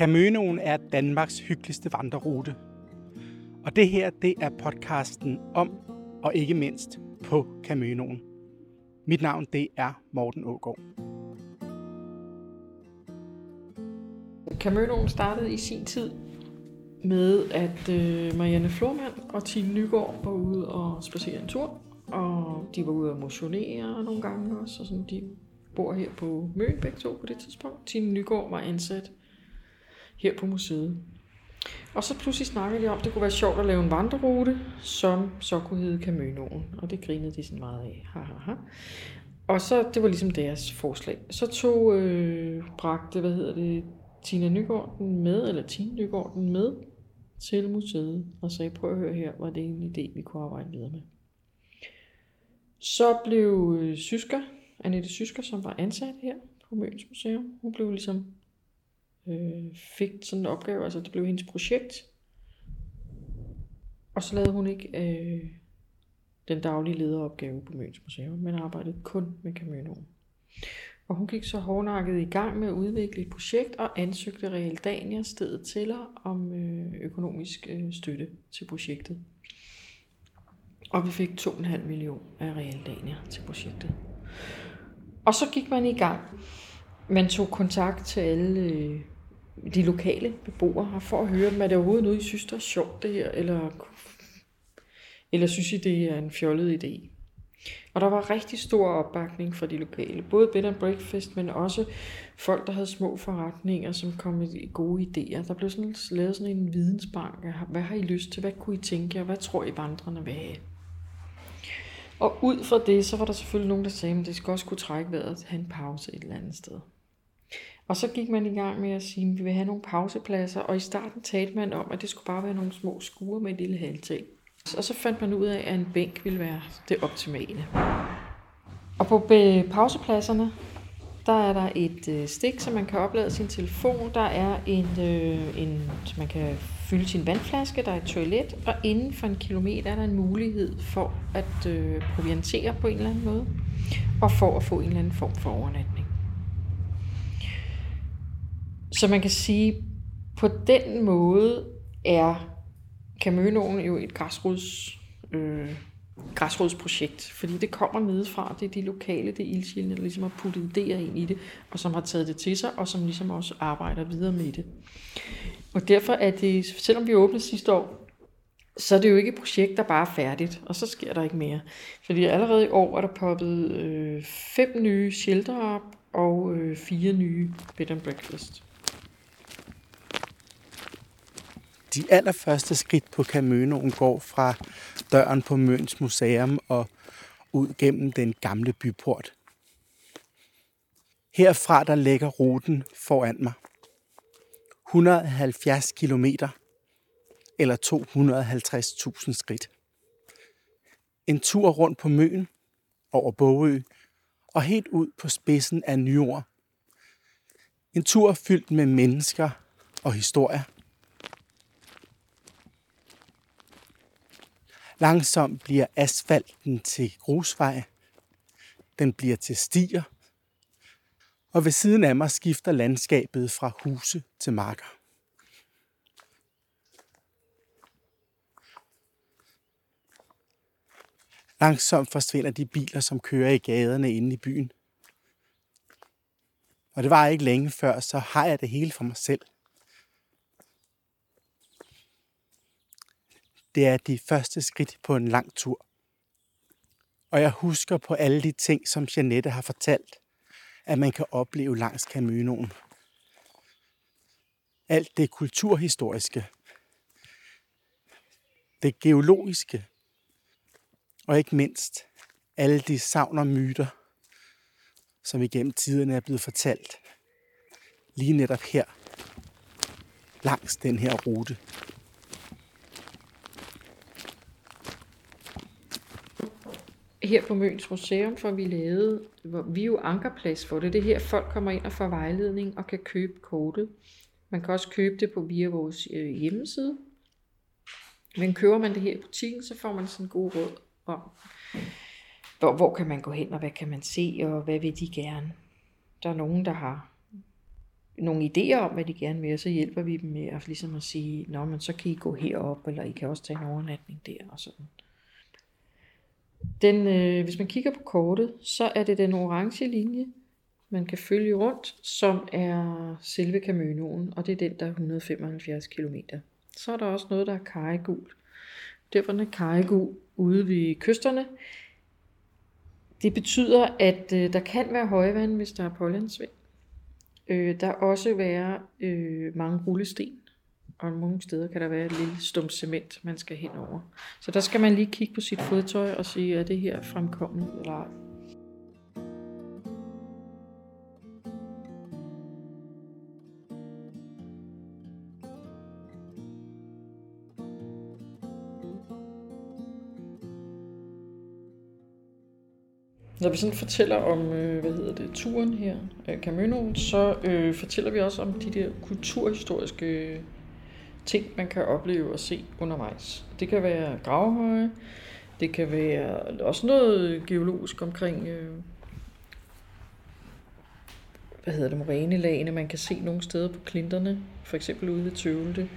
Caminoen er Danmarks hyggeligste vandrerute. Og det her, det er podcasten om, og ikke mindst på Caminoen. Mit navn, det er Morten Ågaard. Caminoen startede i sin tid med, at øh, Marianne Flormand og Tine Nygaard var ude og spacere en tur. Og de var ude og motionere nogle gange også, og sådan, de bor her på Møn begge to på det tidspunkt. Tine Nygaard var ansat her på museet. Og så pludselig snakkede de om, at det kunne være sjovt at lave en vandrerute, som så kunne hedde Camønoen. Og det grinede de sådan meget af. Ha, ha, ha. Og så, det var ligesom deres forslag. Så tog, øh, bragte, hvad hedder det, Tina Nygaard den med, eller Tine Nygaard den med til museet, og sagde, prøv at høre her, var det en idé, vi kunne arbejde videre med. Så blev øh, Sysker, Annette Sysker, som var ansat her på Møns Museum, hun blev ligesom øh, fik sådan en opgave, altså det blev hendes projekt. Og så lavede hun ikke øh, den daglige lederopgave på Møns Museum, men arbejdede kun med Caminoen. Og hun gik så hårdnakket i gang med at udvikle et projekt og ansøgte Realdania stedet til om øh, økonomisk øh, støtte til projektet. Og vi fik 2,5 millioner af Realdania til projektet. Og så gik man i gang. Man tog kontakt til alle øh, de lokale beboere for at høre dem, er det overhovedet noget, I synes, der er sjovt det her, eller, eller synes I, det er en fjollet idé? Og der var rigtig stor opbakning fra de lokale, både bed and breakfast, men også folk, der havde små forretninger, som kom med gode idéer. Der blev sådan, lavet sådan en vidensbank. Hvad har I lyst til? Hvad kunne I tænke jer? Hvad tror I vandrene vil have? Og ud fra det, så var der selvfølgelig nogen, der sagde, at det skal også kunne trække vejret at have en pause et eller andet sted. Og så gik man i gang med at sige, at vi vil have nogle pausepladser, og i starten talte man om, at det skulle bare være nogle små skure med et lille halvtag. Og så fandt man ud af, at en bænk ville være det optimale. Og på pausepladserne, der er der et øh, stik, så man kan oplade sin telefon. Der er en, øh, en, så man kan fylde sin vandflaske, der er et toilet, og inden for en kilometer er der en mulighed for at øh, proviantere på en eller anden måde, og for at få en eller anden form for overnatning. Så man kan sige, på den måde er Camønoen jo et græsrods, øh, græsrodsprojekt, fordi det kommer nedefra, det er de lokale, det er ildsjælene, der ligesom har puttet idéer ind i det, og som har taget det til sig, og som ligesom også arbejder videre med det. Og derfor er det, selvom vi åbnede sidste år, så er det jo ikke et projekt, der bare er færdigt, og så sker der ikke mere. Fordi allerede i år er der poppet øh, fem nye shelter op, og øh, fire nye bed and breakfast. De allerførste skridt på Camønoen går fra døren på Møns Museum og ud gennem den gamle byport. Herfra der ligger ruten foran mig. 170 km eller 250.000 skridt. En tur rundt på Møn over Bogø og helt ud på spidsen af Nyord. En tur fyldt med mennesker og historier. Langsomt bliver asfalten til grusvej. Den bliver til stier. Og ved siden af mig skifter landskabet fra huse til marker. Langsomt forsvinder de biler, som kører i gaderne inde i byen. Og det var ikke længe før, så har jeg det hele for mig selv. Det er de første skridt på en lang tur. Og jeg husker på alle de ting, som Janette har fortalt, at man kan opleve langs Caminoen. Alt det kulturhistoriske, det geologiske, og ikke mindst alle de savn og myter, som igennem tiderne er blevet fortalt, lige netop her, langs den her rute. Her på Møns Museum får vi lavet, hvor vi er jo ankerplads for det. Det er her, folk kommer ind og får vejledning og kan købe kortet. Man kan også købe det på via vores øh, hjemmeside. Men køber man det her i butikken, så får man sådan en god råd om, hvor, hvor kan man gå hen, og hvad kan man se, og hvad vil de gerne. Der er nogen, der har nogle idéer om, hvad de gerne vil, og så hjælper vi dem med at, ligesom at sige, Nå, men så kan I gå herop, eller I kan også tage en overnatning der, og sådan. Den, øh, hvis man kigger på kortet, så er det den orange linje, man kan følge rundt, som er selve Caminoen, og det er den, der er 175 km. Så er der også noget, der er karregul. Derfor er karregul ude ved kysterne. Det betyder, at øh, der kan være højvand, hvis der er pollandsvind. Øh, der er også være øh, mange rullesten, og nogle steder kan der være et lille stum cement, man skal hen over. Så der skal man lige kigge på sit fodtøj og sige, er det her fremkommet eller ej. Når vi sådan fortæller om, øh, hvad hedder det, turen her, øh, så øh, fortæller vi også om de der kulturhistoriske ting, man kan opleve og se undervejs. Det kan være gravhøje, det kan være også noget geologisk omkring, øh, hvad hedder det, morænelagene, man kan se nogle steder på klinterne, for eksempel ude ved Tøvelde.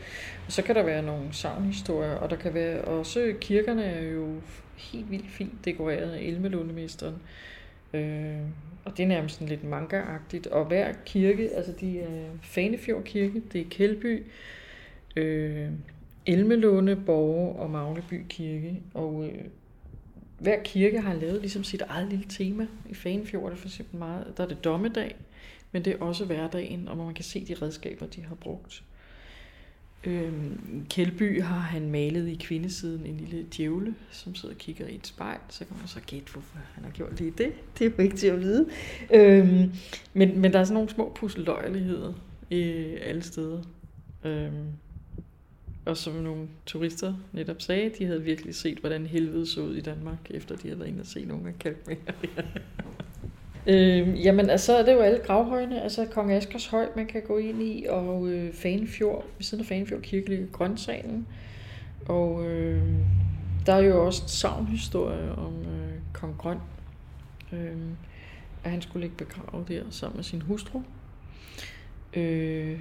Og så kan der være nogle savnhistorier, og der kan være også, kirkerne er jo helt vildt fint dekoreret af Elmelundemesteren. Øh, og det er nærmest sådan lidt manga-agtigt. Og hver kirke, altså de er Fanefjord Kirke, det er Kældby, øh, Elmelunde, Borge og Magleby Kirke. Og øh, hver kirke har lavet ligesom sit eget lille tema. I Fanefjord er det for eksempel meget, der er det dommedag, men det er også hverdagen, og man kan se de redskaber, de har brugt. Øhm, Kjeldby har han malet i kvindesiden en lille djævle, som sidder og kigger i et spejl. Så kan man så gætte, hvorfor han har gjort lige det. Det er jo ikke til at vide. Øhm, men, men der er sådan nogle små pusseløjeligheder øh, alle steder. Øhm, og som nogle turister netop sagde, de havde virkelig set, hvordan helvede så ud i Danmark, efter de havde været inde og se nogle af kalkmalerierne. Øh, jamen, altså, det er jo alle gravhøjene. Altså, Kong Askers Høj, man kan gå ind i, og øh, Fanefjord, ved siden af Fanefjord Kirke ligger Grøntsalen. Og øh, der er jo også en savnhistorie om øh, Kong Grøn. Øh, at han skulle ligge begravet der sammen med sin hustru. Øh,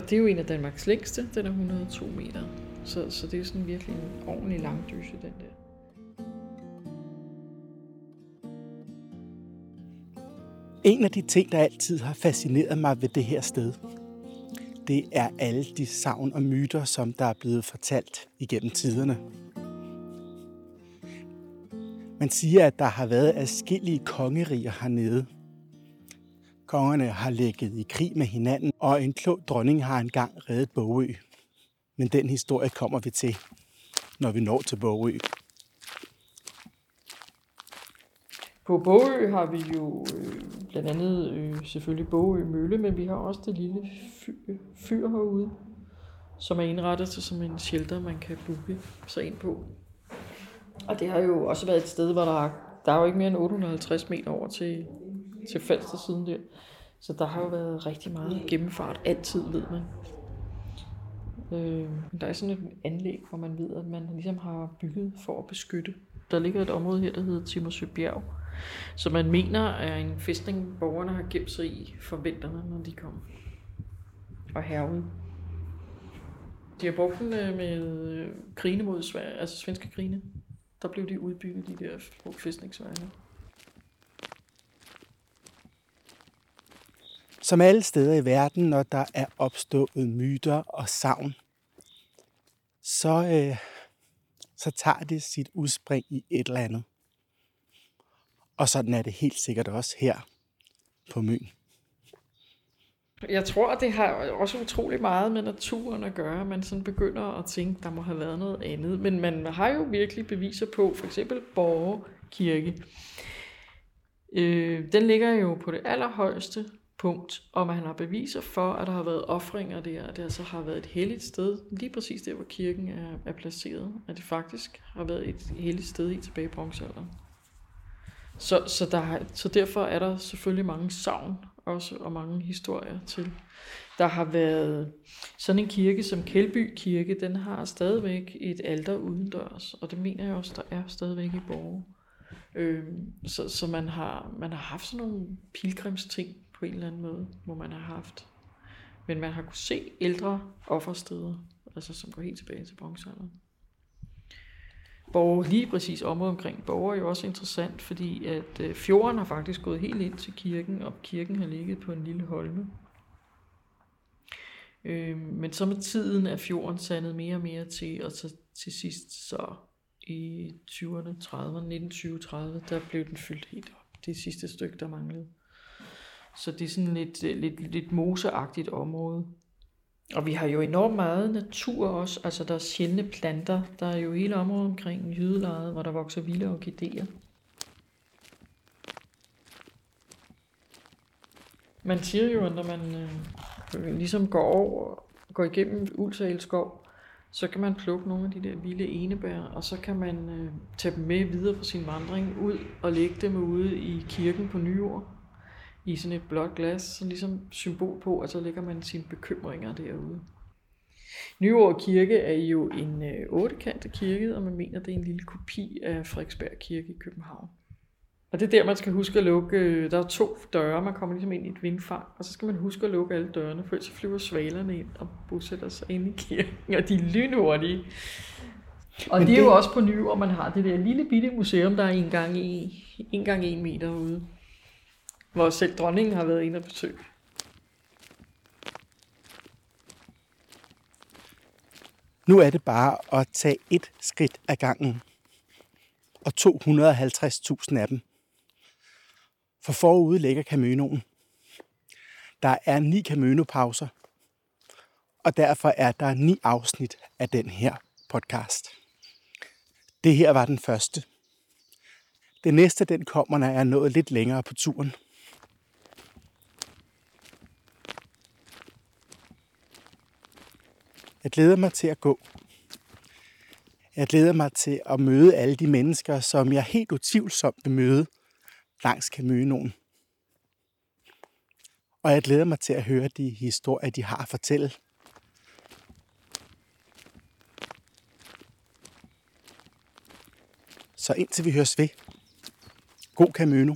og det er jo en af Danmarks længste, den er 102 meter. Så, så det er sådan virkelig en ordentlig langdyse, den der. En af de ting, der altid har fascineret mig ved det her sted, det er alle de savn og myter, som der er blevet fortalt igennem tiderne. Man siger, at der har været adskillige kongeriger hernede. Kongerne har ligget i krig med hinanden, og en klog dronning har engang reddet Bogø. Men den historie kommer vi til, når vi når til Bogø. På Bogø har vi jo øh, blandt andet øh, selvfølgelig Bogø Mølle, men vi har også det lille fyr, fyr herude, som er indrettet til som en shelter, man kan booke sig ind på. Og det har jo også været et sted, hvor der, der er jo ikke mere end 850 meter over til, til Falster siden der. Så der har jo været rigtig meget gennemfart, altid ved man. Øh, der er sådan et anlæg, hvor man ved, at man ligesom har bygget for at beskytte. Der ligger et område her, der hedder Timmersø Bjerg, så man mener er en fæstning, borgerne har gemt sig i for vinterne, når de kom og hervede. De har brugt den med krigene mod Sverige, altså svenske krigene. Der blev de udbygget, de der fæstningsvejene. Som alle steder i verden, når der er opstået myter og savn, så, øh, så tager det sit udspring i et eller andet. Og sådan er det helt sikkert også her på Møn. Jeg tror, det har også utrolig meget med naturen at gøre. Man sådan begynder at tænke, der må have været noget andet. Men man har jo virkelig beviser på, for eksempel Borge Kirke. Øh, den ligger jo på det allerhøjeste punkt, og man har beviser for, at der har været offringer der, at det altså har været et helligt sted, lige præcis der, hvor kirken er, er placeret, at det faktisk har været et helligt sted i tilbage i bronzealderen. Så, så, der, så derfor er der selvfølgelig mange savn også, og mange historier til. Der har været sådan en kirke som Kælby Kirke, den har stadigvæk et alter udendørs, og det mener jeg også, der er stadigvæk i Borge. Øh, så, så man har, man har haft sådan nogle pilgrimsting på en eller anden måde, må man have haft. Men man har kunne se ældre offersteder, altså som går helt tilbage til bronzealderen. Borg, lige præcis området omkring Borg er jo også interessant, fordi at øh, fjorden har faktisk gået helt ind til kirken, og kirken har ligget på en lille holme. Øh, men så med tiden er fjorden sandet mere og mere til, og så til sidst så i 20'erne, 30'erne, 1920-30, der blev den fyldt helt op. Det sidste stykke, der manglede. Så det er sådan lidt, øh, lidt, lidt moseagtigt område. Og vi har jo enormt meget natur også. Altså der er sjældne planter. Der er jo hele området omkring jydelejet, hvor der vokser vilde orkideer. Man siger jo, at når man øh, ligesom går over, går igennem Ulsalskov, så kan man plukke nogle af de der vilde enebær, og så kan man øh, tage dem med videre på sin vandring ud og lægge dem ude i kirken på Nyord i sådan et blåt glas, så ligesom symbol på, at så lægger man sine bekymringer derude. Nyår Kirke er jo en øh, ottekantet kirke, og man mener, det er en lille kopi af Frederiksberg Kirke i København. Og det er der, man skal huske at lukke. Øh, der er to døre, man kommer ligesom ind i et vindfang, og så skal man huske at lukke alle dørene, for så flyver svalerne ind og bosætter sig ind i kirken, og de er lynhurtige. Og Men det er det... jo også på nyår, man har det der lille bitte museum, der er en gang, i, en gang en meter ude hvor selv dronningen har været inde og besøg. Nu er det bare at tage et skridt ad gangen. Og 250.000 af dem. For forude ligger Caminoen. Der er ni Camino-pauser. Og derfor er der ni afsnit af den her podcast. Det her var den første. Det næste, den kommer, når jeg er nået lidt længere på turen. Jeg glæder mig til at gå. Jeg glæder mig til at møde alle de mennesker, som jeg helt utvivlsomt vil møde langs Caminoen. Og jeg glæder mig til at høre de historier, de har at fortælle. Så indtil vi høres ved. God Camino.